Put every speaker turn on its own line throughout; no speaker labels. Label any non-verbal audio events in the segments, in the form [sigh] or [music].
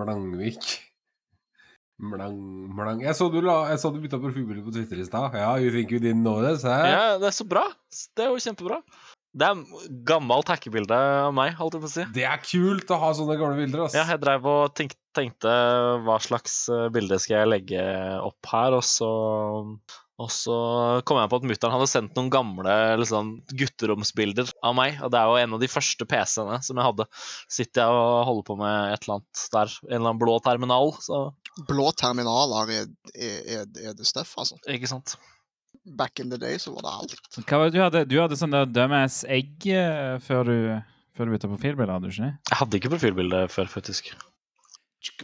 Mlangvik. Mlang, mlang. Jeg så du, la, jeg så du bytta profilbilde på Twitter i stad. Ja, you think you didn't know this? Hæ?
Ja, det er så bra. Det er jo kjempebra. Det er gammelt hackebilde av meg, holdt jeg på å si.
Det er kult å ha sånne gamle bilder, ass.
Ja, jeg drev og tenk, tenkte hva slags eh, bilde skal jeg legge opp her, og så og så kom jeg på at mutter'n hadde sendt noen gamle liksom, gutteromsbilder av meg. Og det er jo en av de første PC-ene som jeg hadde. Sitter jeg og holder på med et eller annet der. En eller annen blå terminal. Så
Blå terminaler er, er, er, det stuff, altså.
ikke sant.
Back in the day så var det alt.
Hva var det du hadde? Du hadde sånn dumbass egg eh, før du, før du bytta profilbilde, hadde du ikke det?
Jeg hadde ikke profilbilde før, faktisk.
Jeg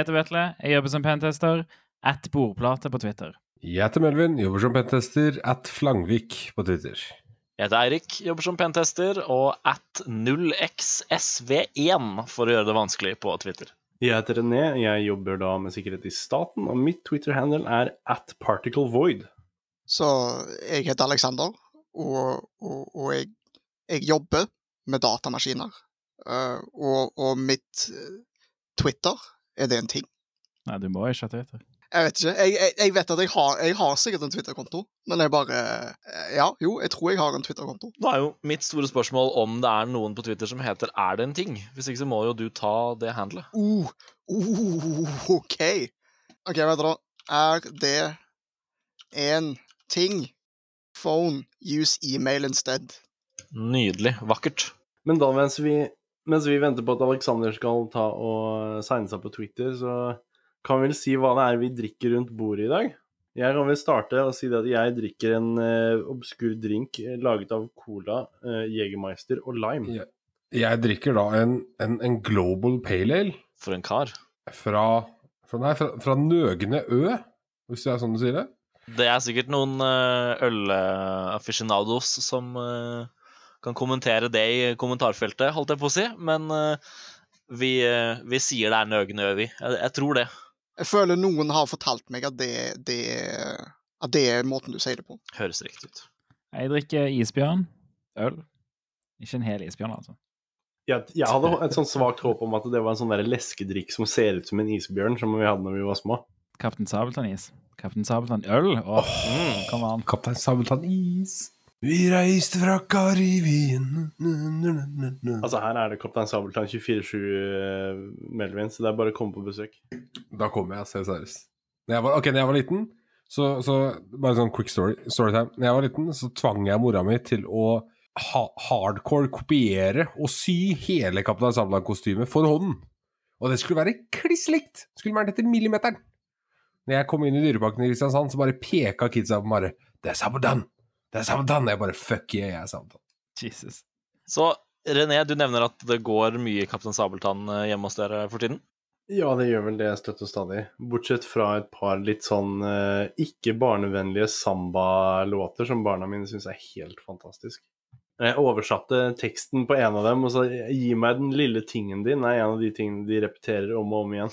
heter Vetle. Jeg jobber som pentester. At bordplate på Twitter.
Jeg heter Melvin, jobber som pentester. At Flangvik på Twitter.
Jeg heter Eirik, jobber som pentester, og at 0xsv1 for å gjøre det vanskelig på Twitter.
Jeg heter René, jeg jobber da med sikkerhet i staten, og mitt Twitter-handle er at particlevoid.
Så jeg heter Alexander, og, og, og jeg, jeg jobber med datamaskiner. Uh, og, og mitt eh, Twitter, er det en ting?
Nei, du må ikke ha Twitter.
Jeg vet ikke. Jeg, jeg, jeg vet at jeg har, jeg har sikkert en Twitter-konto, men jeg bare eh, Ja, jo, jeg tror jeg har en Twitter-konto.
Nå er jo mitt store spørsmål om det er noen på Twitter som heter 'er det en ting'? Hvis ikke så må jo du ta det handlet.
Uh, uh, OK. OK, vet du da. Er det en ting? Phone. Use email instead.
Nydelig. Vakkert.
Men da mens vi, mens vi venter på at Alexander skal ta og signe seg på Twitter, så kan vi vel si hva det er vi drikker rundt bordet i dag. Jeg kan vel starte og si det at jeg drikker en uh, obskur drink eh, laget av cola, uh, Jegermeister og lime.
Jeg, Jeg drikker da en, en, en Global Pale Ale
For en kar.
fra, fra, nei, fra, fra Nøgne Ø, hvis det er sånn du sier det.
Det er sikkert noen eh, ølaficionados som eh, kan kommentere det i kommentarfeltet, holdt jeg på å si. Men eh, vi, vi sier det er Nøgne gjør vi. Jeg, jeg tror det.
Jeg føler noen har fortalt meg at det, det, at det er måten du sier det på.
Høres riktig ut.
Jeg drikker isbjørn. Øl. Ikke en hel isbjørn, altså.
Jeg, jeg hadde et sånn svakt håp om at det var en sånn leskedrikk som ser ut som en isbjørn, som vi hadde når vi var små.
Kaptein Sabeltann-is. Kaptein Sabeltann-øl. Åh,
Mm.
Kaptein Sabeltann is. Vi reiste fra Karibien
Altså Her er det Kaptein Sabeltann 24-7 eh, Melvin, så det er bare å komme på besøk.
Da kommer jeg, ser seriøst. Når jeg var, ok, når jeg var liten, så, så Bare sånn quick story, storytime. Når jeg var liten, så tvang jeg mora mi til å ha, hardcore kopiere og sy hele Kaptein Sabeltann-kostymet for hånden. Og det skulle være kliss likt! Skulle være etter millimeteren. Når jeg kom inn i Dyreparken i Kristiansand, så bare peka kidsa på meg. Det er Sabeltann! Det er Sabeltann! Jeg bare fuck yeah, jeg er Sabeltann.
Jesus.
Så René, du nevner at det går mye Kaptein Sabeltann eh, hjemme hos dere for tiden?
Ja, det gjør vel det støtt og stadig. Bortsett fra et par litt sånn eh, ikke barnevennlige samba-låter som barna mine syns er helt fantastisk. Jeg oversatte teksten på en av dem, og sa 'gi meg den lille tingen din' er en av de tingene de repeterer om og om igjen.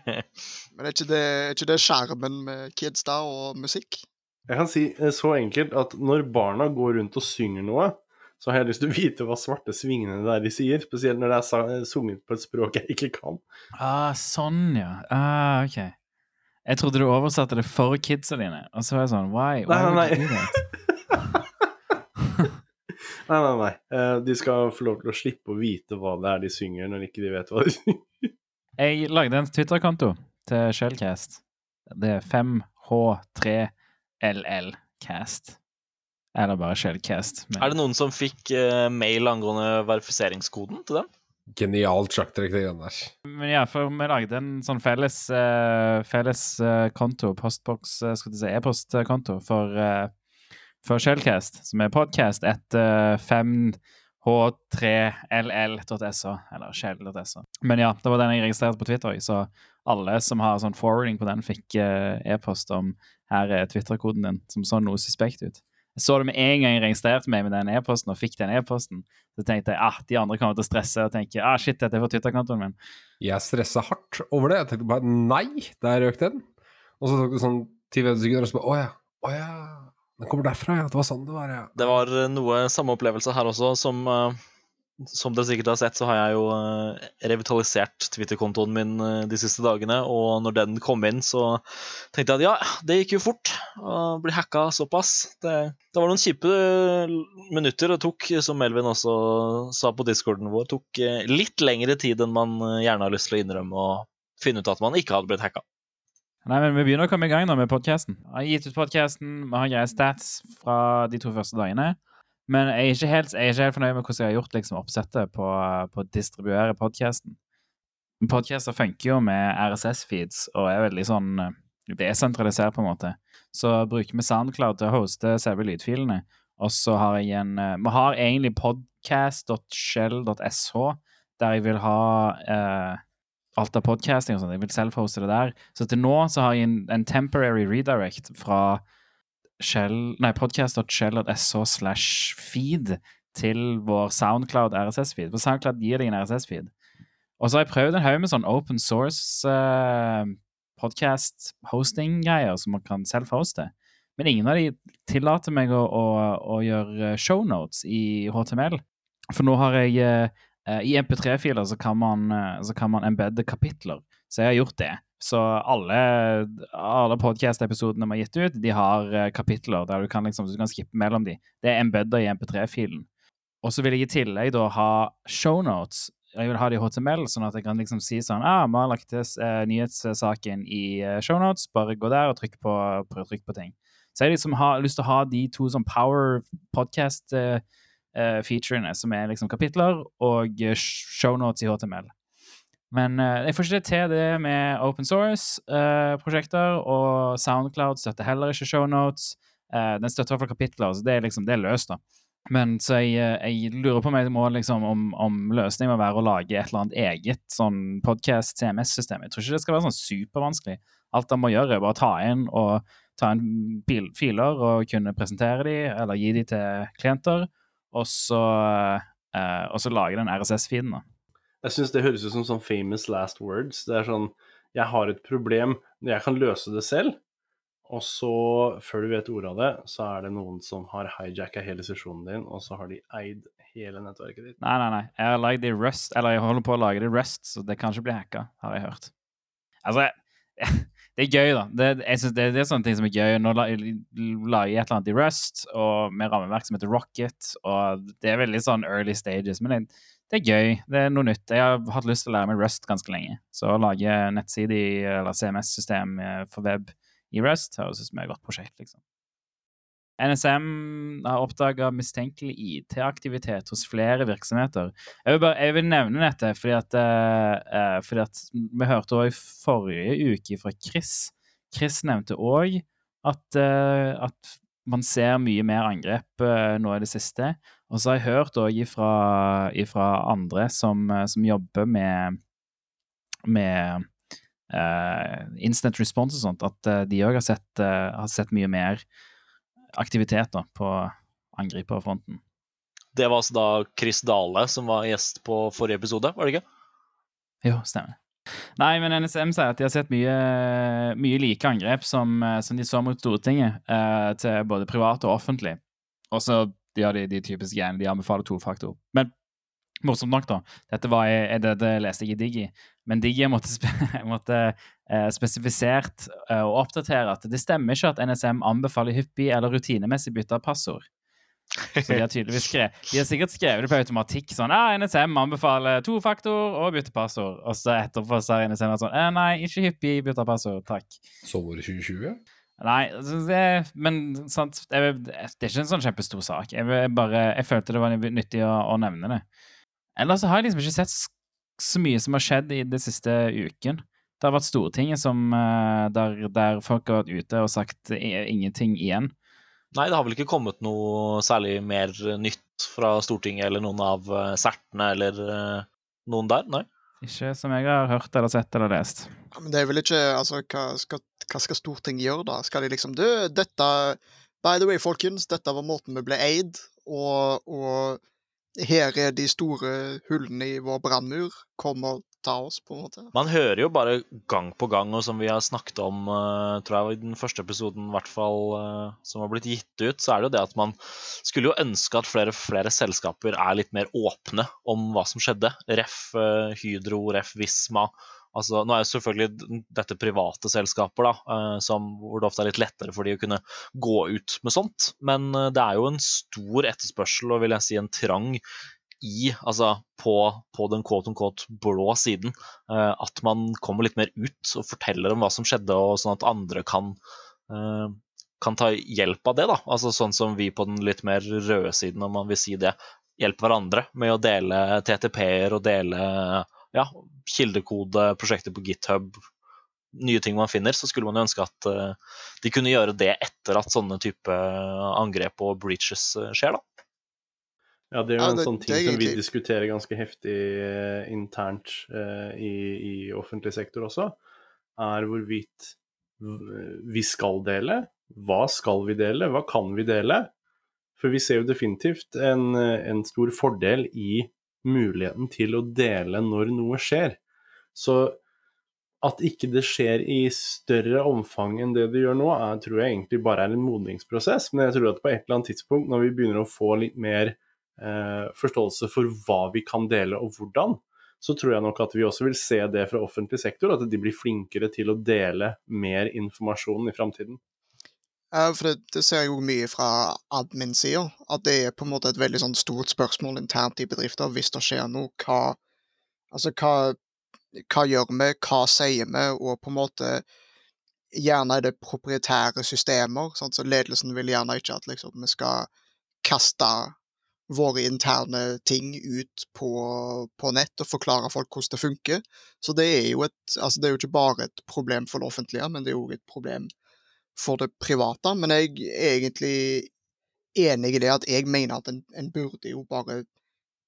[laughs]
Men er ikke det, er ikke det skjermen med kids da, og musikk?
Jeg kan si eh, så enkelt at når barna går rundt og synger noe, så har jeg lyst til å vite hva svarte svingene der de sier, spesielt når det er sunget på et språk jeg ikke kan.
Ah, sånn, ja. Ah, ok. Jeg trodde du oversatte det for kidsa dine, og så var jeg sånn Why? Why
Nei, nei,
that? [laughs]
Nei, nei, nei. Eh, De skal få lov til å slippe å vite hva det er de synger, når ikke de vet hva de [laughs] synger.
Jeg lagde en Twitter-konto til Shellcast. Det er 5H3LLcast. Eller bare Shellcast. Men-
Er det noen som fikk uh, mail angående verifiseringskoden til dem?
Genialt sjakktrekk, det greiene der.
Men ja, for vi lagde en sånn felles, uh, felles uh, konto, postboks, uh, skal du si, e-postkonto for, uh, for Shellcast, som er podcast etter 5h3ll.so, eller shell.so. Men ja, det var den jeg registrerte på Twitter, så alle som har sånn forwarding på den, fikk eh, e-post om her er Twitter-koden din, som så noe suspekt ut. Jeg så det med en gang jeg registrerte meg med den e-posten og fikk den e-posten. Så tenkte jeg ah, de andre kommer til å stresse og tenke ah, shit, dette er for Twitter-kontoen min.
Jeg stressa hardt over det. Jeg tenkte bare nei, der røk den. Og så tok det sånn 10-15 sekunder, og så bare å ja, å ja. Den kommer derfra, ja. Det var sånn det var, ja.
Det var eh, noe samme opplevelse her også, som eh, som dere sikkert har sett, så har jeg jo eh, revitalisert Twitter-kontoen min de siste dagene. Og når den kom inn, så tenkte jeg at ja, det gikk jo fort å bli hacka såpass. Det, det var noen kjipe minutter det tok, som Melvin også sa på discorden vår, tok litt lengre tid enn man gjerne har lyst til å innrømme og finne ut at man ikke hadde blitt hacka.
Nei, men Vi begynner å komme i gang nå med podkasten. Jeg har gitt ut podkasten, vi har greie stats fra de to første dagene. Men jeg er ikke helt, jeg er ikke helt fornøyd med hvordan jeg har gjort liksom, oppsettet på, på å distribuere podkasten. Podkaster funker jo med RSS-feeds og er veldig sånn eh, desentralisert, på en måte. Så bruker vi Soundcloud til å hoste selve lydfilene. Og så har jeg en eh, Vi har egentlig podcast.shell.sh, der jeg vil ha eh, alt av podcasting og sånn. Jeg vil self-hoste det der. Så til nå så har jeg en, en temporary redirect fra podcast.shell.sh slash feed til vår Soundcloud RSS-feed. For Soundcloud gir deg en RSS-feed. Og så har jeg prøvd en haug med sånn open source uh, podcast-hosting-greier som man kan self-hoste. Men ingen av de tillater meg å, å, å gjøre shownotes i HTML. For nå har jeg uh, I MP3-filer så kan man, uh, så kan man embedde kapitler. Så jeg har gjort det. Så alle, alle podcast-episodene vi har gitt ut, de har uh, kapitler der du kan, liksom, du kan skippe mellom de. Det er embedda i MP3-filen. Og så vil jeg i tillegg da ha shownotes. Jeg vil ha det i HTML, sånn at jeg kan liksom si sånn ah, Vi har lagt til eh, nyhetssaken i shownotes. Bare gå der og trykk på, prøv trykk på ting. Så jeg liksom har lyst til å ha de to som power podcast-featurene, som er liksom kapitler, og shownotes i HTML. Men uh, jeg får ikke det til det med open source-prosjekter, og Soundcloud støtter heller ikke shownotes. Uh, den støtter i hvert fall kapitler, så det er liksom, det er løst, da. Men så jeg, jeg lurer på meg må, liksom, om, om løsningen må være å lage et eller annet eget sånn podcast-CMS-system. Jeg tror ikke det skal være sånn supervanskelig. Alt han må gjøre, er bare ta inn og ta inn filer og kunne presentere de, eller gi de til klienter, og så, uh, og så lage den RSS-feeden.
Jeg syns det høres ut som sånn famous last words. Det er sånn Jeg har et problem, jeg kan løse det selv. Og så, før du vet ordet av det, så er det noen som har hijacka hele sesjonen din, og så har de eid hele nettverket ditt.
Nei, nei, nei. Jeg har lagd det i Rust, eller jeg holder på å lage det i Rust, så det kan ikke bli hacka, har jeg hørt. Altså, det er gøy, da. Det, jeg synes det, det er sånne ting som er gøy. Nå lager jeg et eller annet i Rust, og med rammeverk som heter Rocket, og det er veldig sånn early stages. men det, det er gøy. Det er noe nytt. Jeg har hatt lyst til å lære meg Rust ganske lenge. Så å lage nettside eller CMS-system for web i Rust høres ut som et godt prosjekt, liksom. NSM har oppdaga mistenkelig IT-aktivitet hos flere virksomheter. Jeg vil, bare, jeg vil nevne dette fordi at, uh, fordi at vi hørte i forrige uke fra Chris. Chris nevnte òg at, uh, at man ser mye mer angrep uh, nå i det siste. Og så har jeg hørt òg ifra, andre som, som, jobber med, med uh, instant response og sånt, at uh, de òg har, uh, har, sett mye mer aktivitet da, på angriperfronten.
Det var altså da Chris Dale som var gjest på forrige episode, var det ikke?
Jo, stemmer. Nei, men NSM sier at de har sett mye, mye like angrep som, som, de så mot Stortinget, til både privat og offentlig. Og så har de, de typiske greiene. De anbefaler tofaktor. Men morsomt nok, da. Dette, var, dette leste jeg i Digi. Men Digi måtte, spe, [laughs] måtte eh, spesifisert eh, og oppdatere at det stemmer ikke at NSM anbefaler hyppig eller rutinemessig bytte av passord. Så de har tydeligvis skrevet De har sikkert skrevet det på automatikk. Sånn ah, 'NSM anbefaler tofaktor og bytte passord.' Og så etterpå sa NSM sånn eh, 'Nei, ikke hyppig bytte passord, takk'.
Så var det 2020?
Nei, altså, det, men sant, det, det, er ikke en sånn kjempestor sak. Jeg, bare, jeg følte det var nyttig å, å, nevne det. Ellers har jeg liksom ikke sett så mye som har skjedd i den siste uken. Det har vært Stortinget som, eh, der, der folk har vært ute og sagt ingenting igjen.
Nei, det har vel ikke kommet noe særlig mer nytt fra Stortinget eller noen av eh, sertene eller eh, noen der? Nei?
Ikke som jeg har hørt eller sett eller lest.
Ja, men det er vel ikke Altså, hva skal, hva skal Stortinget gjøre, da? Skal de liksom Du, dette By the way, folkens, dette var måten vi ble eid, og, og her er de store hullene i vår brannmur. Kom og ta oss, på en måte.
Man hører jo bare gang på gang, og som vi har snakket om eh, tror jeg i den første episoden, hvert fall, eh, som har blitt gitt ut, så er det jo det at man skulle jo ønske at flere, flere selskaper er litt mer åpne om hva som skjedde. Ref eh, Hydro, Ref Visma. Altså, nå er jo selvfølgelig dette private selskaper, da, eh, som, hvor det ofte er litt lettere for de å kunne gå ut med sånt. Men eh, det er jo en stor etterspørsel og vil jeg si en trang i, altså på, på den quote unquote blå siden. eh, at man kommer litt mer ut og forteller om hva som skjedde, og sånn at andre kan, kan ta hjelp av det. da, altså Sånn som vi på den litt mer røde siden, om man vil si det. Hjelpe hverandre med å dele TTP-er og dele ja, kildekode, prosjekter på GitHub, nye ting man finner, så skulle man jo ønske at eh, de kunne gjøre det etter at sånne type angrep og breaches eh, skjer. da.
Ja, det er jo
Ja,
en
det-
sånn ting som vi diskuterer ganske heftig eh, internt eh, i, i offentlig sektor også, er hvorvidt vi skal dele. Hva skal vi dele? Hva kan vi dele? For vi ser jo definitivt en, eh, en stor fordel i muligheten til å dele når noe skjer. Så at ikke det skjer i større omfang enn det det gjør nå, er, tror jeg egentlig bare er en modningsprosess. Men jeg tror at på et eller annet tidspunkt, når vi begynner å få litt mer eh, forståelse for hva vi kan dele og hvordan, så tror jeg nok at vi også vil se det fra offentlig sektor, at de blir flinkere til å dele mer informasjon i framtiden.
Ja, for det, det ser jeg jo mye fra admin-sida, at det er på en måte et veldig sånn stort spørsmål internt i bedrifter hvis det skjer noe. Hva, altså hva, hva gjør vi, hva sier vi, og på en måte Gjerne er det proprietære systemer, sant? så ledelsen vil gjerne ikke at liksom, vi skal kaste våre interne ting ut på, på nett og forklare folk hvordan det funker. Så det er jo et, altså det er jo ikke bare et problem for det offentlige, men det er jo et problem for det private. Men jeg er egentlig enig i det at jeg mener at en, en burde jo bare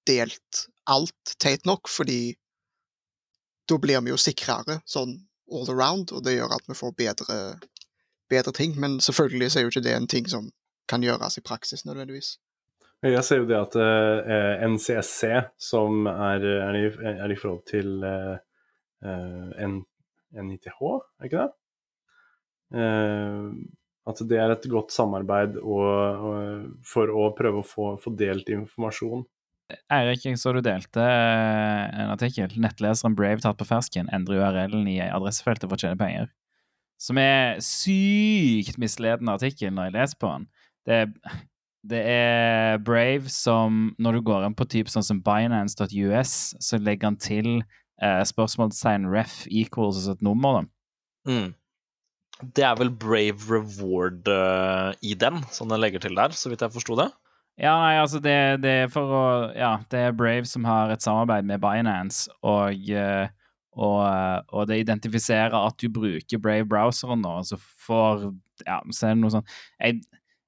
delt alt, teit nok, fordi da blir vi jo sikrere sånn all around, og det gjør at vi får bedre, bedre ting. Men selvfølgelig så er jo ikke det en ting som kan gjøres i praksis nødvendigvis.
Jeg ser jo det at eh, NCSC, som er, er, i, er i forhold til eh, eh, N, NITH, er ikke det? Eh, at det er et godt samarbeid og, og, for å prøve å få, få delt informasjon.
Eirik, jeg så du delte eh, en artikkel. Nettleseren Brave tatt på fersken endrer URL-en i adressefeltet for å tjene penger. Som er sykt misledende artikkel når jeg leser på den. Det, det er Brave som Når du går inn på typ sånn som Binance.us, så legger han til eh, spørsmålstegn ref equals et nummer. da.
Mm. Det er vel Brave Reward uh, i den, som den legger til der, så vidt jeg forsto det.
Ja, nei, altså det, det er for å Ja, det er Brave som har et samarbeid med Binance, og, eh, og, eh, og det identifiserer at du bruker Brave-browseren nå, så får Ja, så er det noe sånn jeg,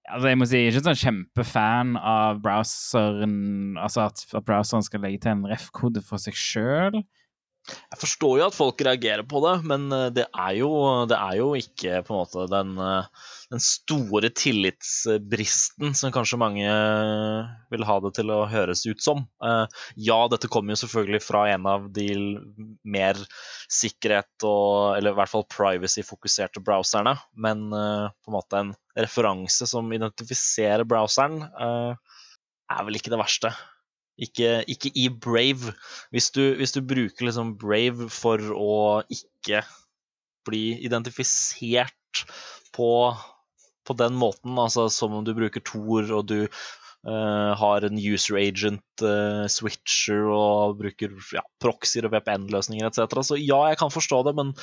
altså jeg må si, jeg er ikke sånn kjempefan av browseren Altså at, at browseren skal legge til en ref-kode for seg sjøl.
Jeg forstår jo at folk reagerer på det, men eh, det er jo, det er jo ikke på en måte den, eh, den store tillitsbristen som kanskje mange eh, vil ha det til å høres ut som. Ja, dette kommer jo selvfølgelig fra en av de mer sikkerhet og Eller i hvert fall privacy-fokuserte browserne, men på en måte en referanse som identifiserer browseren, er vel ikke det verste. Ikke, ikke i Brave. Hvis du, hvis du bruker liksom Brave for å ikke bli identifisert på, på den måten, altså som om du bruker Tor og du Uh, har en user agent eh, switcher og bruker ja, proxyer og VPN-løsninger etc. Så ja, jeg kan forstå det, men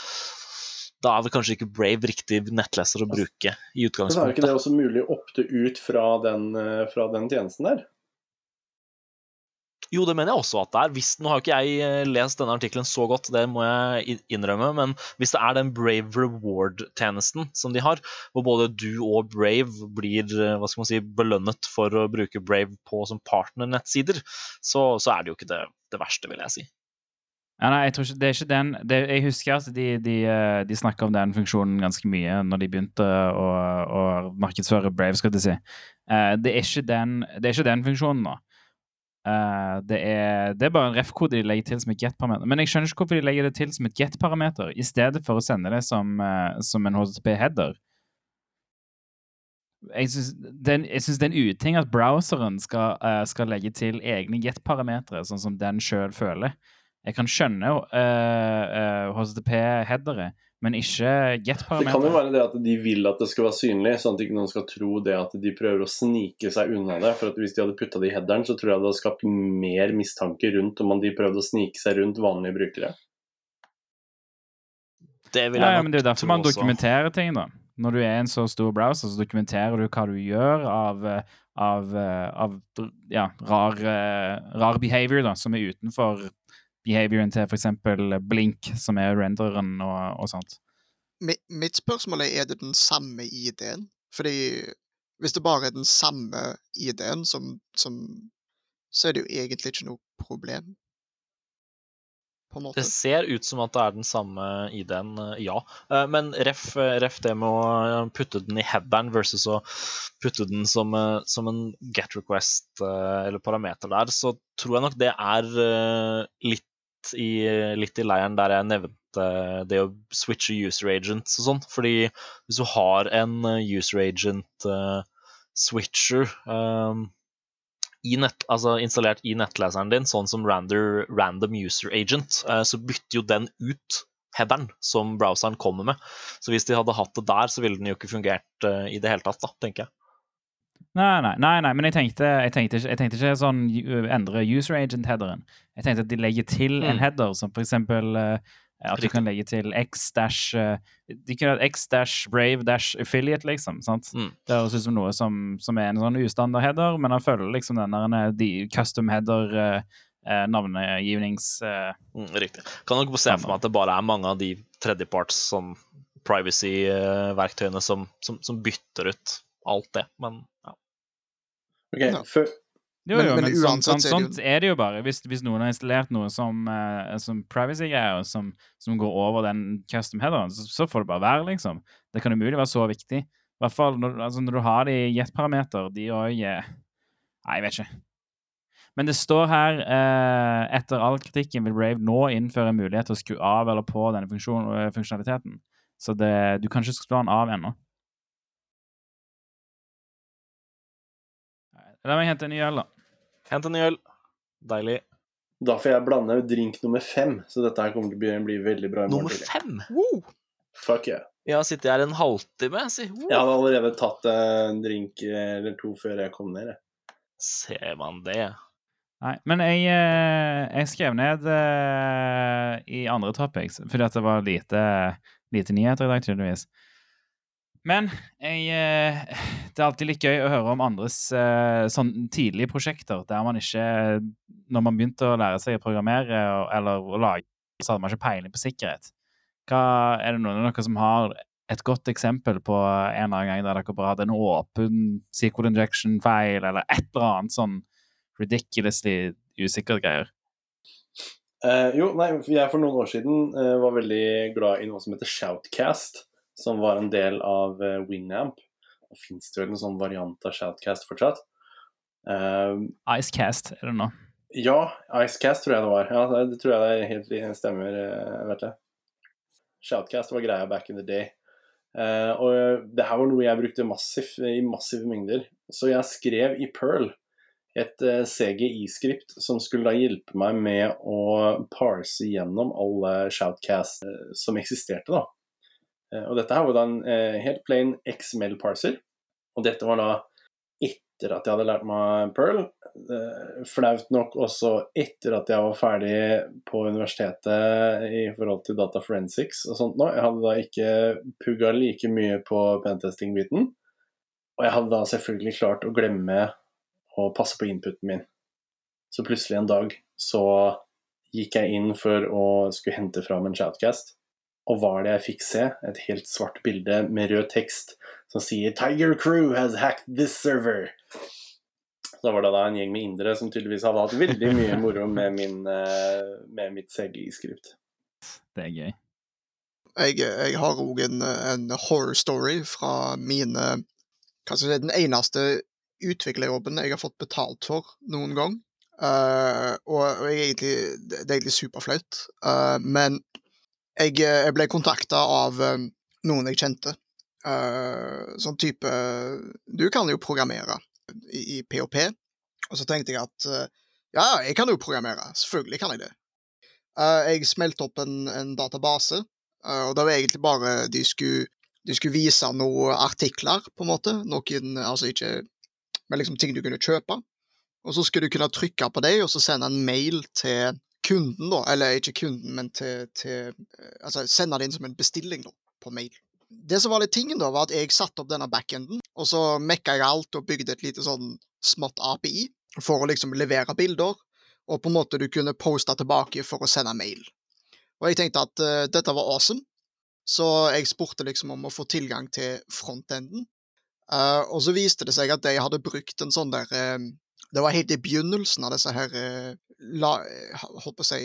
da er vel kanskje ikke Brave riktig nettleser å bruke i
utgangspunktet. Men er ikke det også mulig å opte ut fra den, eh, fra den tjenesten der?
Jo, det mener jeg også at det er. Hvis, nå har ikke jeg eh, lest denne artikkelen så godt, det må jeg innrømme, men hvis det er den Brave Reward-tjenesten som de har, hvor både du og Brave blir eh, hva skal man si, belønnet for å bruke Brave på som partnernettsider, så, så er det jo ikke det, det verste, vil jeg si.
Ja, nei, jeg tror ikke, det er ikke den det, Jeg husker at de, de, eh, de snakka om den funksjonen ganske mye når de begynte å, å markedsføre Brave, skal jeg si. Det er den, det er ikke den funksjonen nå. Eh, det, er, det er bare en ref-kode de legger til som et get-parameter. Men jeg skjønner ikke hvorfor de legger det til som et get-parameter i stedet for å sende det som, uh, som en HTTP-header. Jeg syns det, er en- uting at browseren skal, uh, skal legge til egne get-parametere, sånn som den sjøl føler. Jeg kan skjønne uh, HTTP-headere, men ikke
Det kan jo være det at de vil at det skal være synlig, sånn at ikke noen skal tro det at de prøver å snike seg unna det. For at hvis de hadde putta det i headeren, så tror jeg det hadde skapt mer mistanke rundt om de prøvde å snike seg rundt vanlige brukere.
Det vil jeg
Ja, ja, men det er jo derfor man
også.
dokumenterer ting, da. Når du er en så stor browser, så dokumenterer du hva du gjør av, eh, av, eh, av ja, rar, eh, rar behavior, da, som er utenfor behavioren til f.eks. Blink, som er rendereren og, og sånt.
Mitt spørsmål er er det den samme ID-en. Fordi hvis det bare er den samme ID-en, som, som, så er det jo egentlig ikke noe problem. På en måte.
Det ser ut som at det er den samme ID-en, eh, ja. Eh, Men ref, ref det med å putte den i headeren versus å putte den som, eh, som en get request eh, eller parameter der, så tror jeg nok det er eh, i, litt i leiren der jeg nevnte det å switche user agents og sånn. Fordi hvis du har en eh, user agent switcher eh, i nett, altså installert i nettleseren din, sånn som Rander, Random User Agent, uh, så bytter jo den ut headeren som browseren kommer med. Så hvis de hadde hatt det der, så ville den jo ikke fungert uh, i det hele tatt, da, tenker jeg.
Nei, nei, nei, nei men jeg tenkte, jeg tenkte, ikke, jeg tenkte ikke sånn endre user agent-headeren. Jeg tenkte at de legger til en
Mm.
header, som for eksempel eh, at du kan legge til x dash uh, De kunne hatt x dash brave dash affiliate, liksom. sant?
Mm.
Det høres ut som noe som, som er en sånn ustandard-header, men han følger liksom den der eh, de custom header uh, eh, navnegivnings... Eh,
Mm, riktig. Kan nok se for meg at det bare er mange av de tredjeparts sånn privacy-verktøyene som, som, som bytter ut alt det, men.
Ok,
Ja.
for,
Jo, jo,
men
men,
uansett så det jo-
sånt er det jo bare. Hvis, hvis noen har installert noe som, uh, som privacy-greier, som, som går over den custom headeren, så, så får det bare være, liksom. Det kan umulig være så viktig. I hvert fall når, altså, når du har de jet-parameter, de òg Nei, jeg vet ikke. Men det står her uh, etter all kritikken vil Brave nå innføre en mulighet til å skru av eller på denne funksjon, eh, funksjonaliteten. Så det, du kan ikke skru den av ennå. La meg hente en ny øl, da.
Hent en ny øl. Deilig.
da får jeg blande drink nummer fem, så dette her kommer til å bli, bli veldig bra i morgen
Nummer
tidlig.
fem!
Woo!
Fuck yeah.
Jeg har sittet her en halvtime. Si.
Jeg hadde allerede tatt en drink eller to før jeg kom ned. jeg.
Ser man det?
Nei, men jeg, eh, jeg skrev ned eh, i andre topics, fordi at det var lite, lite nyheter i dag, tydeligvis. Men jeg, eh, det er alltid litt gøy å høre om andres eh, sånn tidlige prosjekter, der man ikke Når man begynte å lære seg å programmere eller å lage, så hadde man ikke peiling på sikkerhet. Hva, er det noen av dere som har et godt eksempel på en eller annen gang der dere bare hadde en åpen SQL injection-feil, eller et eller annet sånn ridiculously usikkert greier.
Uh, jo, nei, jeg for noen år siden uh, var veldig glad i noe som heter Shoutcast, som var en del av uh, Winamp. Og fins det vel en sånn variant av Shoutcast fortsatt? Eh,
Icecast er det nå.
ja, Icecast tror jeg det var. Ja, det- tror jeg det helt stemmer, eh, vet jeg. Shoutcast var greia back in the day. Uh, og det her var noe jeg brukte massiv, i massive mengder. Så jeg skrev i Pearl et uh, CGI-skript som skulle da hjelpe meg med å parse gjennom alle shoutcast uh, som eksisterte. da. Eh, og dette her var da en eh, helt plain XML-parser. Og dette var da etter at jeg hadde lært meg Pearl. Eh, flaut nok også etter at jeg var ferdig på universitetet i forhold til data forensics og sånt nå. Jeg hadde da ikke pugga like mye på pentesting-biten. Og jeg hadde da selvfølgelig klart å glemme å passe på inputen min. Så plutselig en dag så gikk jeg inn for å skulle hente fram en shoutcast. Og hva er det jeg fikk se? Et helt svart bilde med rød tekst som sier 'Tiger Crew has hacked this server'. Da var det da en gjeng med indere som tydeligvis hadde hatt veldig mye [laughs] moro med, min, eh, med mitt CGI-skript.
Det er gøy.
Jeg, jeg har òg en, en horror story fra mine Hva skal jeg si Den eneste utviklerjobben jeg har fått betalt for noen gang. Uh, og, og jeg er egentlig, det er egentlig superflaut. uh, men jeg, eh, jeg ble kontakta av eh, noen jeg kjente. Eh, sånn type Du kan jo programmere i, i POP. Og så tenkte jeg at ja, jeg kan jo programmere. Selvfølgelig kan jeg det. Jeg smelte opp en, en database, og det var egentlig bare de skulle, de skulle vise noen artikler, på en måte. Noen, altså ikke Men liksom ting du kunne kjøpe. Og så skulle du kunne trykke på dem, og så sende en mail til kunden, da. Eller ikke kunden, men til, til eh, Altså sende det inn som en bestilling, da, på mail. Det som var litt tingen, da, var at jeg satte opp denne backenden, og så mekka jeg alt og bygde et lite sånn smått API for å liksom levere bilder, og på en måte du kunne poste tilbake for å sende mail. Og jeg tenkte at uh, dette var awesome, så jeg spurte liksom om å få tilgang til frontenden. Uh, og så viste det seg at de hadde brukt en sånn der uh, Det var helt i begynnelsen av disse her la, Holdt på å si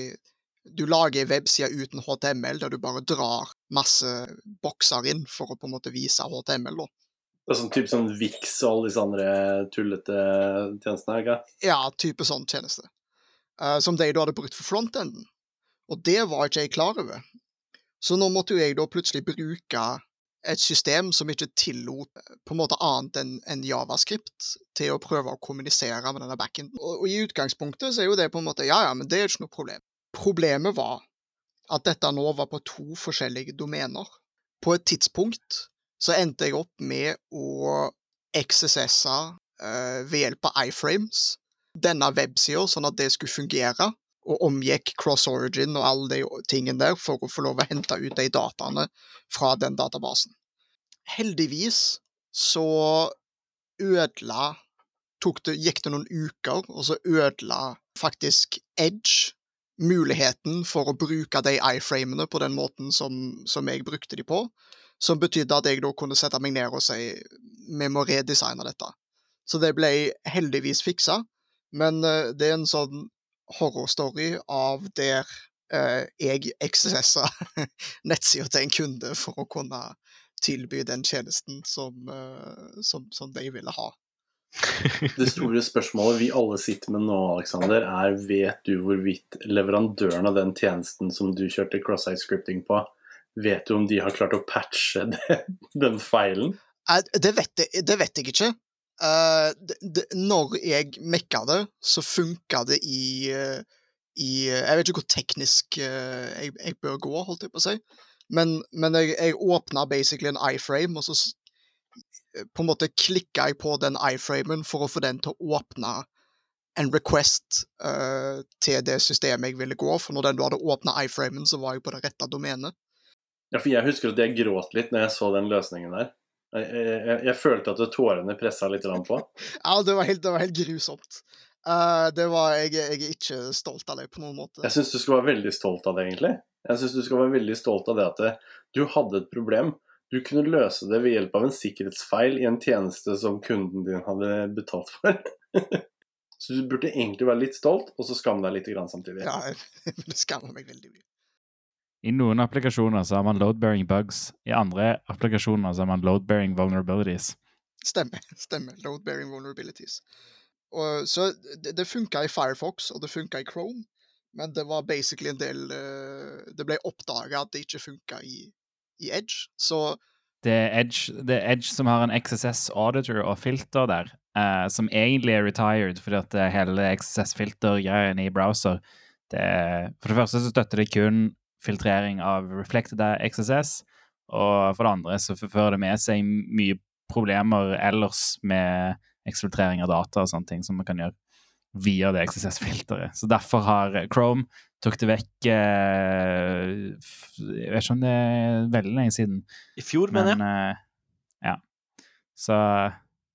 Du lager ei webside uten HTML, der du bare drar masse bokser inn for å på en måte vise HTML. da.
Det er sånn type sånn Vix og alle disse andre tullete tjenestene, ikke
Ja, type sånn tjeneste. Uh, som de da hadde brukt for frontenden. Og det var ikke jeg klar over. Så nå måtte jo jeg da plutselig bruke et system som ikke tillot eh, på en måte annet enn en javascript til å prøve å kommunisere med denne backenden. Og, og i utgangspunktet så er jo det på en måte Ja, ja, men det er ikke noe problem. Problemet var at dette nå var på to forskjellige domener. På et tidspunkt så endte jeg opp med å XSS-e uh, ved hjelp av iframes denne websida, sånn at det skulle fungere, og omgikk cross origin og alle de tingene der for å få lov å hente ut de dataene fra den databasen. Heldigvis så ødela tok det, Gikk det noen uker, og så ødela faktisk Edge muligheten for å bruke de iframene på den måten som, som jeg brukte de på. Som betydde at jeg da kunne sette meg ned og si vi må redesigne dette. Så det ble heldigvis fiksa, men eh, det er en sånn horrorstory av der eh, jeg XSS-a [laughs] nettsida til en kunde for å kunne tilby den tjenesten som, eh, som, som de ville ha.
Det store spørsmålet vi alle sitter med nå, Alexander, er vet du hvorvidt leverandøren av den tjenesten som du kjørte cross-site scripting på, vet du om de har klart å patche [laughs] det, den feilen?
Det vet jeg, det vet jeg ikke. Eh, det, det, når jeg mekka det, så funka det i, eh, i Jeg vet ikke hvor teknisk jeg, jeg bør gå, holdt jeg på å si. Men, men jeg, jeg åpna basically en iframe, og så på en måte klikka jeg på den iframen for å få den til å åpne en request uh, til det systemet jeg ville gå. For når den du hadde åpna iframen, så var jeg på det rette domenet.
Ja, for jeg husker at jeg gråt litt når jeg så den løsningen der. Jeg, jeg, jeg, jeg følte at tårene pressa litt på. [laughs]
Ja, det var helt, det var helt grusomt. Eh, det var, jeg, jeg er ikke stolt av det på noen måte.
Jeg syns du skal være veldig stolt av det, egentlig. Jeg synes du skal være veldig stolt av det at det, du hadde et problem. Du kunne løse det ved hjelp av en sikkerhetsfeil i en tjeneste som kunden din hadde betalt for. [laughs] Så du burde egentlig være litt stolt, og så skamme deg litt grann samtidig.
Ja, jeg, [laughs] det skammer meg veldig mye.
I noen applikasjoner så har man load-bearing bugs. I andre applikasjoner så har man load-bearing vulnerabilities.
Stemmer. stemmer. Load-bearing vulnerabilities. Og, så det, det funka i Firefox, og det funka i Chrome, men det var basically en del uh, Det ble oppdaga at det ikke funka i, i Edge, så
Det er, Edge, det er Edge som har en XSS auditor og filter der, uh, som egentlig er retired, fordi at det hele XSS-filtergreien i browser det For det første så støtter det kun filtrering av reflected XSS, og for det andre så fører det med seg mye problemer ellers med eksfiltrering av data og sånne ting som man kan gjøre via det XSS-filteret. Så derfor har Chrome tok det vekk eh, Jeg vet ikke om det er veldig lenge siden.
I fjor, mener jeg.
Men eh, ja. Så,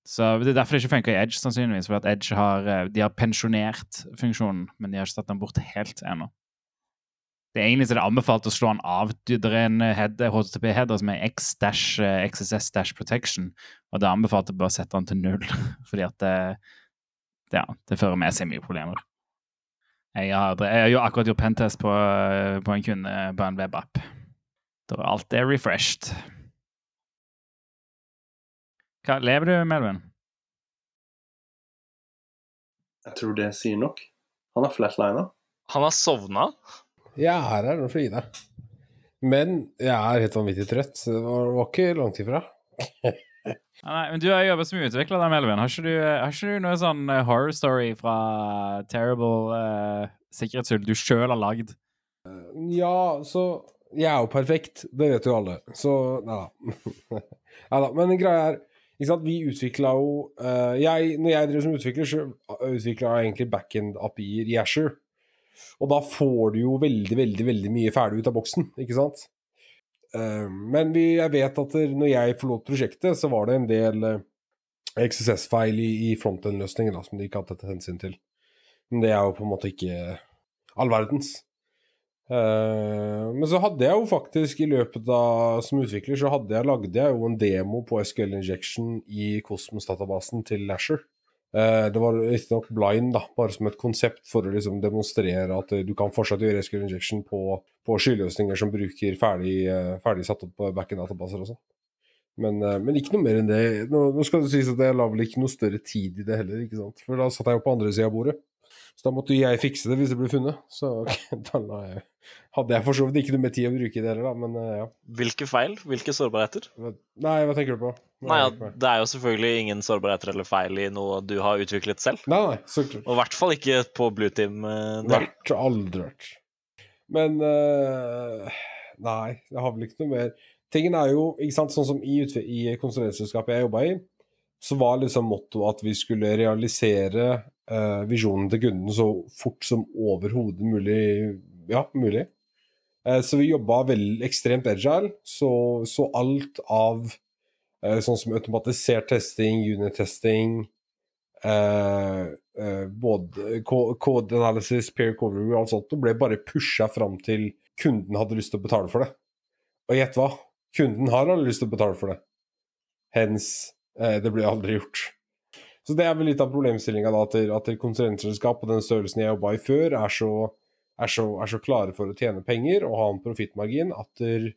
så det er derfor det ikke funker i Edge, sannsynligvis. For at Edge har, eh, de har pensjonert funksjonen, men de har ikke tatt den bort helt ennå. Det er egentlig så det er anbefalt å slå den av. Det er en head- HTTP-header som er x-xss-protection, og det er anbefalt å bare sette den til null, [laughs] fordi at det, det, ja, det fører med seg mye problemer. Jeg har, jeg har jo akkurat gjort pentest på, på en kunde på en webapp. Da alt er refreshed. Hva, lever du, Melvin?
Jeg tror det sier nok. Han har flatlina.
Han har sovna.
Jeg er her for å gi deg. Men jeg er helt vanvittig trøtt, så det var, var ikke langt ifra. [laughs]
Nei, men Du har jobba som utvikler, der, Melvin. Har ikke du, har ikke du noe sånn eh, horror story fra Terrible uh, sikkerhetshull du sjøl har lagd?
Ja, så Jeg er jo perfekt, det vet jo alle. Så nei da. [laughs] Nei da. Men greia er? Vi utvikla jo uh, jeg, Når jeg drev som utvikler, så utvikla jeg egentlig backend-API-er i Asher. Og da får du jo veldig, veldig veldig mye ferdig ut av boksen, ikke sant? Eh, men vi, jeg vet at når jeg forlot prosjektet, så var det en del eh, XSS-feil i, i frontend-løsninger som de ikke hadde tatt hensyn til. Men det er jo på en måte ikke all verdens. Eh, men så hadde jeg jo faktisk i løpet av som utvikler, så hadde jeg, lagde jeg jo en demo på SQL Injection i Cosmos-databasen til Lasher. Eh, det var riktignok blind, da, bare som et konsept for å liksom demonstrere at eh, du kan fortsatt gjøre SQL Injection på, på skyløsninger som bruker ferdig, eh, ferdig satt opp back-in-databaser og sånn. Men, men ikke noe mer enn det. Nå, nå skal det sies at jeg la vel ikke noe større tid i det heller, ikke sant. For da satt jeg jo på andre sida av bordet. Så da måtte jeg fikse det hvis det ble funnet. Så [laughs] da la jeg, hadde jeg for så vidt ikke noe mer tid å bruke i det heller, da. Men eh, ja.
Hvilke feil? Hvilke sårbarheter?
Nei, hva tenker du på?
Nei, ja, Det er jo selvfølgelig ingen sårbarheter eller feil i noe du har utviklet selv.
Nei, nei, så klart.
Og i hvert fall ikke på Blue Team. eh.
Vært, aldri vært. Men uh, Nei, jeg har vel ikke noe mer Tingen er jo, ikke sant, sånn som i, i konsulentselskapet jeg jobba i, så var liksom mottoet at vi skulle realisere eh, visjonen til kunden så fort som overhodet mulig. Ja, mulig. Uh, så vi jobba vel ekstremt agile, så, så alt av uh, sånn som automatisert testing, unit-testing, både code analysis, peer code og alt sånt, ble bare pusha fram til kunden hadde lyst til å betale for det. Og gjett hva? Kunden har aldri lyst til å betale for det. Hens, det blir aldri gjort. Så det er vel litt av problemstillinga at, at konsulentselskap på den størrelsen jeg jobba i før, er så, er, så, er så klare for å tjene penger og ha en profittmargin at der,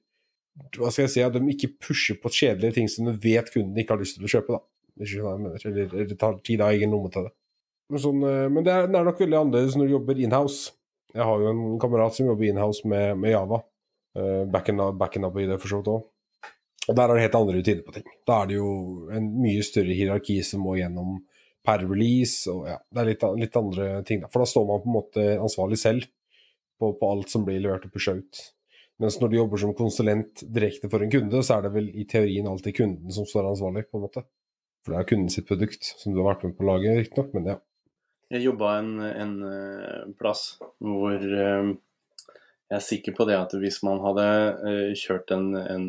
hva skal jeg si, at de ikke pusher på kjedelige ting som de vet kunden ikke har lyst til å kjøpe. da. Hvis du mener. Eller det tar tid av egen lomme til det. Men, sånn, eh, men det, er, det er nok veldig annerledes når du jobber inhouse. Jeg har jo en kamerat som jobber inhouse med, med Java. Uh, Backen up i det, for så vidt òg. Og der er det helt andre rutiner på ting. Da er det jo en mye større hierarki som må gjennom per release, og ja, det er litt, litt andre ting. da. For da står man på en måte ansvarlig selv på, på alt som blir levert og pusha ut. Mens når du jobber som konsulent direkte for en kunde, så er det vel i teorien alltid kunden som står ansvarlig, på en måte. For det er kunden sitt produkt som du har vært med på å lage, riktignok, men ja.
Jeg jobba en, en eh, plass hvor eh, jeg er sikker på det at hvis man hadde eh, kjørt en, en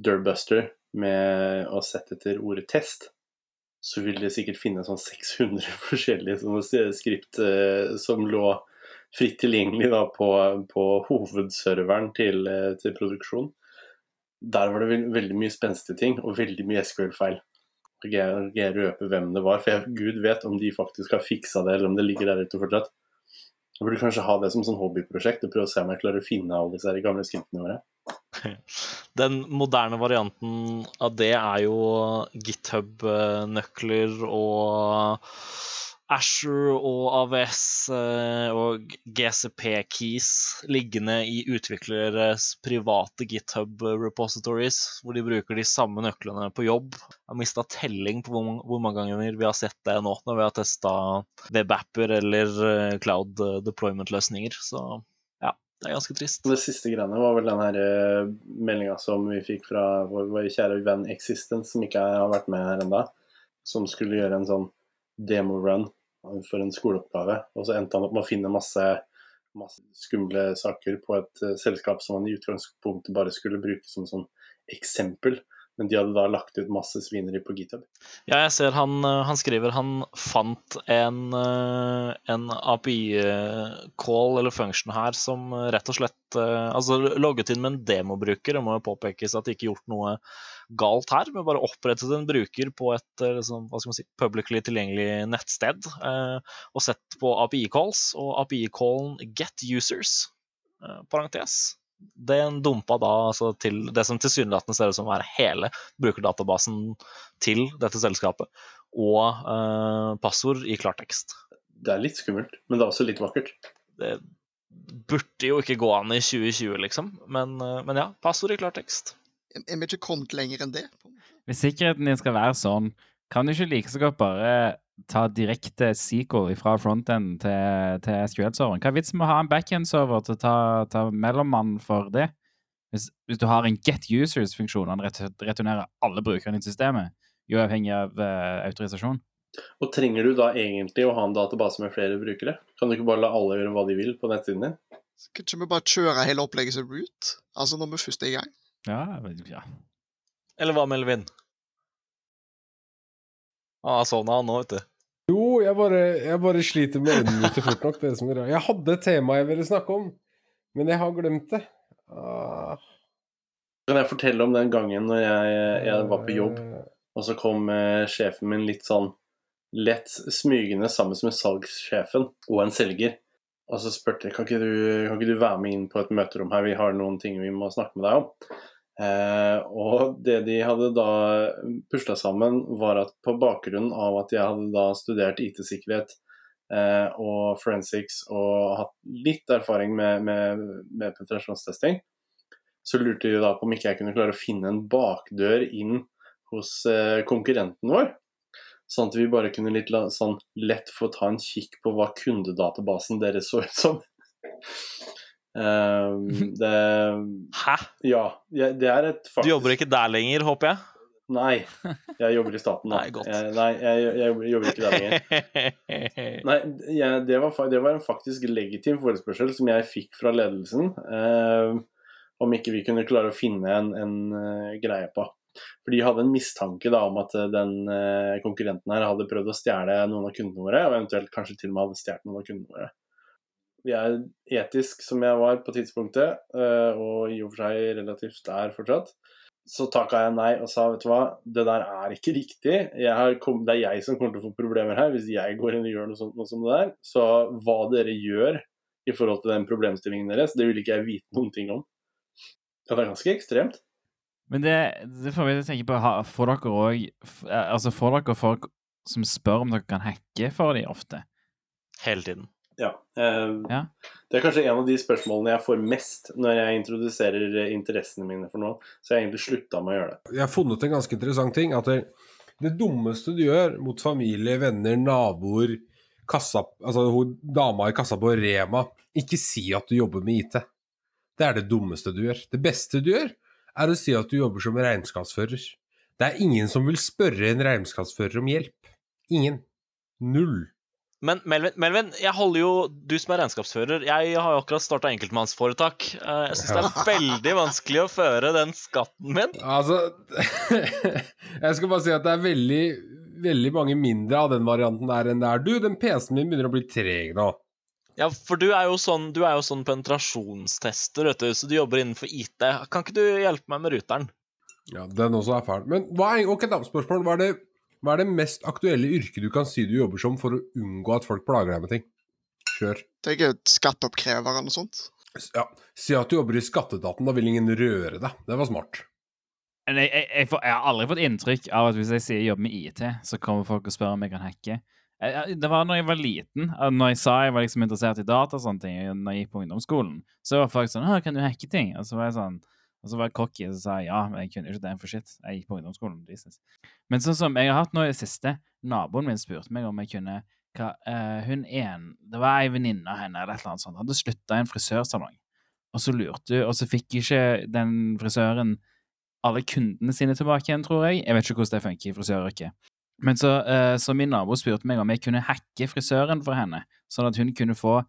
Durbuster med å sette etter ordet test, så ville de sikkert finne sånn 600 [laughs] forskjellige sånne skript eh, som lå fritt tilgjengelig da, på, på hovedserveren til, eh, til produksjon. Der var det veld, veldig mye spenstige ting, og veldig mye SQL-feil. Jeg, jeg røpe hvem det var, for jeg, Gud vet om de faktisk har fiksa det, eller om det ligger der ute fortsatt. Jeg burde kanskje ha det som sånn hobbyprosjekt, og prøve å se om jeg klarer å finne alle disse gamle skriptene våre. [laughs]
Den moderne varianten av det er jo GitHub-nøkler og Asher og AVS eh, og GCP-keys liggende i utvikleres private GitHub-repositories, hvor de bruker de samme nøklene på jobb. Jeg har mista telling på hvor mange, ganger vi har sett det nå når vi har testa webapper eller eh, cloud eh, deployment-løsninger. Så det er ganske trist.
Det siste greiene var vel den her uh, meldinga som vi fikk fra vår, vår kjære venn Existence, som ikke har vært med her ennå, som skulle gjøre en sånn demo-run for en skoleoppgave. Og så endte han opp med å finne masse, masse skumle saker på et uh, selskap som han i utgangspunktet bare skulle bruke som sånn eksempel. Men de hadde da lagt ut masse svineri på GitHub.
Ja, jeg ser han, eh, han skriver han fant en, eh, en API-call eller function her som eh, rett og slett eh, Altså logget inn med en demobruker. Det må jo påpekes at det ikke gjort noe galt her, men bare opprettet en bruker på et eh, liksom, hva skal man si, publicly tilgjengelig nettsted eh, og sett på API-calls, og API-callen get users, eh, parentes. Den dumpa da altså til det som tilsynelatende ser ut som å være hele brukerdatabasen til dette selskapet, og eh, passord i klartekst.
det er litt skummelt, men det er også litt vakkert.
Det burde jo ikke gå an i 2020, liksom. Men, eh, men ja, passord i klartekst.
Er er vi ikke kommet lenger enn det?
Hvis sikkerheten din skal være sånn, kan du ikke like så godt bare ta direkte sequel fra frontend til, til SQL-serveren? Hva er vitsen med å ha en backend-server til å ta, ta mellommann for det? Hvis, hvis du har en get users-funksjon, han ret- returnerer alle brukerne i systemet, uavhengig av uh, autorisasjon.
Og trenger du da egentlig å ha en database med flere brukere? Kan du ikke bare la alle gjøre hva de vil på nettsiden din?
Skal ikke vi bare kjøre hele opplegget som root? Altså når vi først er i gang?
Ja, ja.
Eller hva, Melvin? Ah, sånn er han nå, vet du.
Jo, jeg bare, jeg bare sliter med øynene mine fort nok. Det som er. Jeg hadde et tema jeg ville snakke om, men jeg har glemt det. Ah,
Kan jeg fortelle om den gangen når jeg, jeg var på jobb,
eh,
og så kom eh, sjefen min litt sånn lett smygende sammen med salgssjefen og en selger. Og så spurte jeg kan ikke, du, kan ikke du være med inn på et møterom her, vi har noen ting vi må snakke med deg om. Eh, og det de hadde da pusla sammen, var at på bakgrunn av at jeg hadde da studert IT-sikkerhet eh, og forensics og hatt litt erfaring med, med, med penetrasjonstesting, så lurte de da på om ikke jeg kunne klare å finne en bakdør inn hos eh, konkurrenten vår. Sånn at vi bare kunne litt sånn lett få ta en kikk på hva kundedatabasen deres så ut som. Ehm, [laughs] det
Hæ?
Ja, det er et faktisk Du
jobber ikke der lenger, håper jeg?
Nei, jeg jobber i staten nå.
Nei, godt.
Jeg, nei, jeg, jeg jobber ikke der lenger. [laughs] Nei, jeg, det, var, det var en faktisk legitim forespørsel som jeg fikk fra ledelsen. Eh, om ikke vi kunne klare å finne en, en uh, greie på. For de hadde en mistanke da, om at eh, den uh, konkurrenten her hadde prøvd å stjele noen av kundene våre, og eventuelt kanskje til og med hadde stjålet noen av kundene våre. Vi er etisk som jeg var på tidspunktet, eh, og i og for seg relativt er fortsatt. Så takka jeg nei og sa vet du hva, det der er ikke riktig. Jeg har kom, det er jeg som kommer til å få problemer her hvis jeg går inn og gjør noe sånt noe som det der. Så hva dere gjør i forhold til den problemstillingen deres, det vil ikke jeg vite noen ting om. Ja, det er ganske ekstremt.
Men det, det får meg til å tenke på Får dere òg Altså, får dere folk som spør om dere kan hacke for dem ofte?
Hele tiden.
Ja. Eh,
Ja.
Det er kanskje en av de spørsmålene jeg får mest når jeg introduserer eh, interessene mine for noe. Så jeg har egentlig slutta med å gjøre det.
Jeg har funnet en ganske interessant ting. At det, det dummeste du gjør mot familie, venner, naboer, kassa, altså hun dama i kassa på Rema Ikke si at du jobber med IT. Det er det dummeste du gjør. Det beste du gjør, er å si at du jobber som regnskapsfører. Det er ingen som vil spørre en regnskapsfører om hjelp. Ingen. Null.
Men Melvin, Melvin, jeg holder jo Du som er regnskapsfører, jeg har jo akkurat starta enkeltmannsforetak. Eh, Jeg syns det er veldig vanskelig å føre den skatten min.
Altså [laughs] Jeg skal bare si at det er veldig, veldig mange mindre av den varianten der enn det er du. Den PC-en min begynner å bli treg nå.
Ja, for du er jo sånn, du er jo sånn penetrasjonstester, vet du, så du jobber innenfor IT. Kan ikke du hjelpe meg med ruteren?
Ja, den også er fæl. Men hva er, ok, da, spørsmål. Hva er, det, hva er det mest aktuelle yrket du kan si du jobber som for å unngå at folk plager deg med ting? Kjør.
Det er ikke skatteoppkrever eller noe sånt.
Ja, Si at du jobber i skatteetaten, da vil ingen røre deg. Det var smart.
Men jeg, jeg, jeg, får, jeg har aldri fått inntrykk av at hvis jeg sier jeg jobber med IT, så kommer folk og spør om jeg kan hacke. Det var når jeg var liten, når jeg sa jeg var liksom interessert i data og sånne ting, når jeg gikk på ungdomsskolen, så var folk sånn 'Å, kan du hacke ting?' Og så var jeg sånn og så var jeg cocky og sa ja, men jeg kunne ikke det for shit. Jeg gikk på ungdomsskolen. Jesus. Men sånn som jeg har hatt nå i det siste, naboen min spurte meg om jeg kunne hva, uh, Hun en Det var ei venninne av henne eller et eller annet sånt, hadde slutta i en frisørsalong. Og så lurte hun, og så fikk ikke den frisøren alle kundene sine tilbake igjen, tror jeg. Jeg vet ikke hvordan det funker i frisøryrket. Men så, uh, så min nabo spurte meg om jeg kunne hacke frisøren for henne, sånn at hun kunne få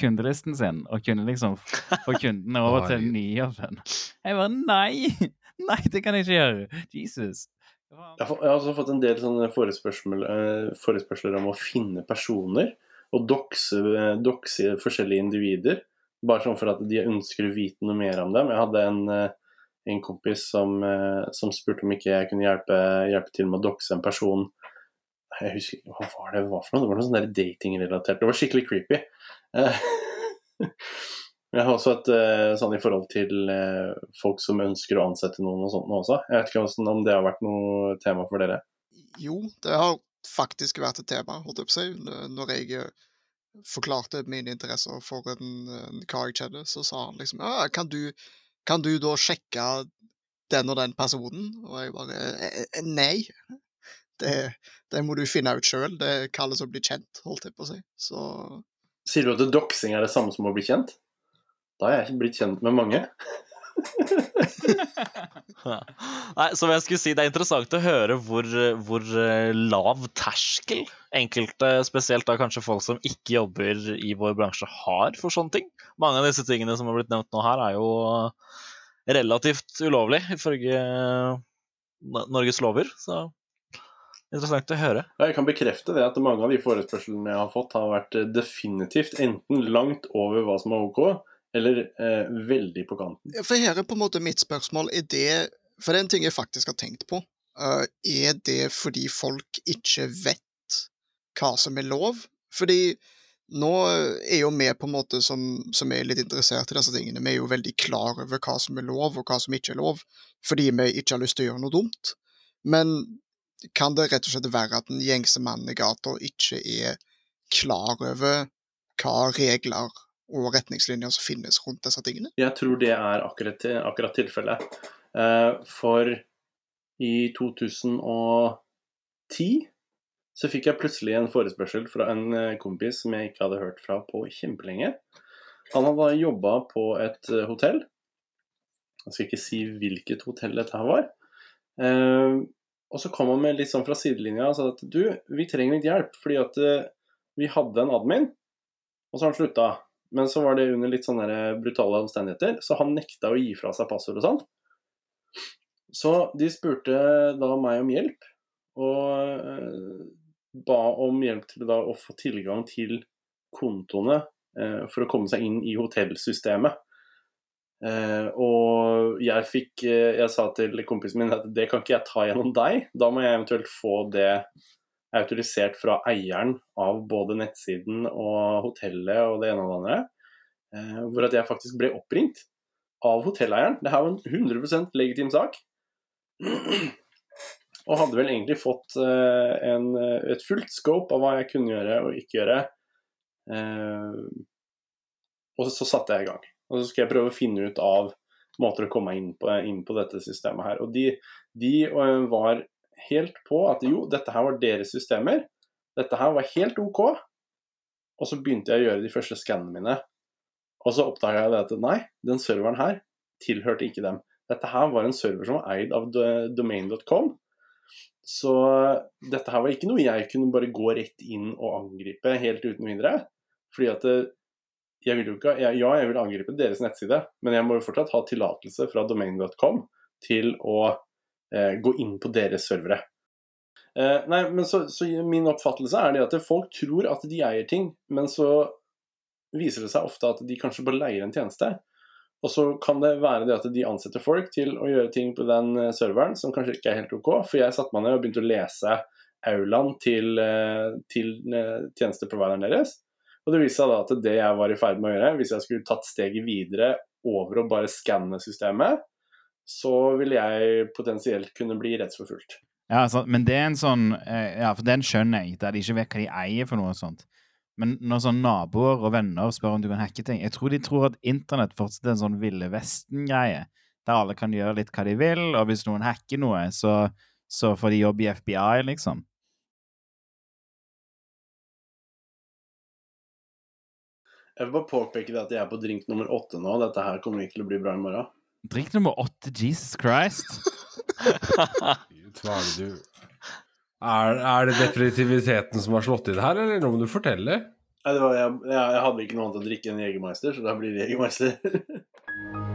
kundelisten sin, og kunne liksom få kundene over til den nye jobben. Jeg bare nei! [laughs] Nei, det kan jeg ikke gjøre! Jesus.
Jeg har jeg har også fått en del sånne eh, forespørsler om å finne personer og dokse, dokse forskjellige individer. Bare sånn for at de ønsker å vite noe mer om dem. Jeg hadde en, eh, en kompis som, eh, som spurte om ikke jeg kunne hjelpe, hjelpe til med å dokse en person. Jeg husker Hva var det hva for noe? Det var noe sånn der datingrelatert. Det var skikkelig creepy. Eh, [laughs] Jeg har også et eh, sånn i forhold til eh, folk som ønsker å ansette noen og sånt nå også. Jeg vet ikke om det har vært noe tema for dere.
Jo, det har faktisk vært et tema, holdt jeg på å si. Når jeg forklarte mine interesser for en, en kar jeg kjenner, så sa han liksom ja, kan du, kan du da sjekke den og den personen? Og jeg bare «Eh, eh, Nei. Det, det må du finne ut sjøl. Det kalles å bli kjent, holdt jeg på å si. Så
Sier du at doxing er det samme som å bli kjent? Da har jeg ikke blitt kjent med mange.
Nei, som jeg skulle si, Det er interessant å høre hvor, hvor eh, lav terskel enkelte, spesielt da kanskje folk som ikke jobber i vår bransje, har for sånne ting. Mange av disse tingene som har blitt nevnt nå her, er jo relativt ulovlig ifølge Norges lover. Så interessant å høre.
Jeg kan bekrefte det at mange av de forespørslene jeg har fått, har vært eh, definitivt enten langt over hva som er ok, eller eh, veldig på kanten.
For her er på en måte mitt spørsmål. Er det For det er en ting jeg faktisk har tenkt på. Eh, er det fordi folk ikke vet hva som er lov? Fordi nå er jo vi på en måte som, som er litt interessert i disse tingene, vi er jo veldig klar over hva som er lov og hva som ikke er lov, fordi vi ikke har lyst til å gjøre noe dumt. Men kan det rett og slett være at den gjengse mannen i gata ikke er klar over hva regler og retningslinjer som finnes rundt disse tingene?
Jeg tror det er akkurat, akkurat tilfellet. Eh, for i 2010 så fikk jeg plutselig en forespørsel fra en eh, kompis som jeg ikke hadde hørt fra på kjempelenge. Han hadde jobba på et eh, hotell. Jeg skal ikke si hvilket hotell dette her var. Eh, og så kom han med litt sånn fra sidelinja og sa at du, vi trenger litt hjelp, fordi at eh, vi hadde en admin, og så har han slutta. Men så var det under litt sånne brutale omstendigheter, så han nekta å gi fra seg passord og sånn. Så de spurte da meg om hjelp, og eh, ba om hjelp til å få tilgang til kontoene eh, for å komme seg inn i hotellsystemet. Eh, og jeg fikk uh, Jeg sa til kompisen min at det kan ikke jeg ta gjennom deg, da må jeg eventuelt få det autorisert fra eieren av både nettsiden og hotellet og det ene og det andre. Uh, hvor at jeg faktisk ble oppringt av hotelleieren. Det her var en 100% legitim sak. Og hadde vel egentlig fått en, et fullt scope av hva jeg kunne gjøre og ikke gjøre. Og så satte jeg i gang. Og så skal jeg prøve å finne ut av måter å komme inn på, inn på dette systemet her. Og de, de eh, var helt på at jo, dette her var deres systemer. Dette her var helt OK. Og så begynte jeg å gjøre de første skannene mine. Og så oppdaga jeg at nei, den serveren her tilhørte ikke dem. Dette her var en server som var eid av domain.com. Så dette her var ikke noe jeg kunne bare gå rett inn og angripe helt uten videre. Fordi at det, jeg vil jo ikke, jeg, Ja, jeg vil angripe deres nettside, men jeg må jo fortsatt ha tillatelse fra domain.com til å eh, gå inn på deres servere. Eh, nei, men så, så min oppfattelse er det at folk tror at de eier ting, men så viser det seg ofte at de kanskje bare leier en tjeneste. Og så kan det være det at de ansetter folk til å gjøre ting på den eh, serveren som kanskje ikke er helt OK. For jeg satte meg ned og begynte å lese aulaen til, eh, til eh, tjenesteprovideren deres. Og det viste seg da at det jeg var i ferd med å gjøre, hvis jeg skulle tatt steget videre over å bare skanne systemet, så ville jeg potensielt kunne bli rettsforfulgt.
Ja, altså, men det er en sånn eh, Ja, for den skjønner jeg, der de ikke vet hva de eier for noe sånt. Men når sånn naboer og venner spør om du kan hacke ting Jeg tror de tror at internett fortsatt er en sånn Ville Vesten-greie, der alle kan gjøre litt hva de vil, og hvis noen hacker noe, så, så får de jobb i FBI, liksom.
Jeg vil bare påpeke det at jeg er på drink nummer åtte nå. Dette her kommer ikke til å bli bra i morgen.
Drink nummer åtte, Jesus Christ! [laughs]
Hva er det du er, er det depressiviteten som har slått inn her, eller nå må du fortelle?
Nei, det var, jeg, jeg, jeg hadde ikke noe annet å drikke enn Jegermeister, så da blir det Jegermeister. [laughs]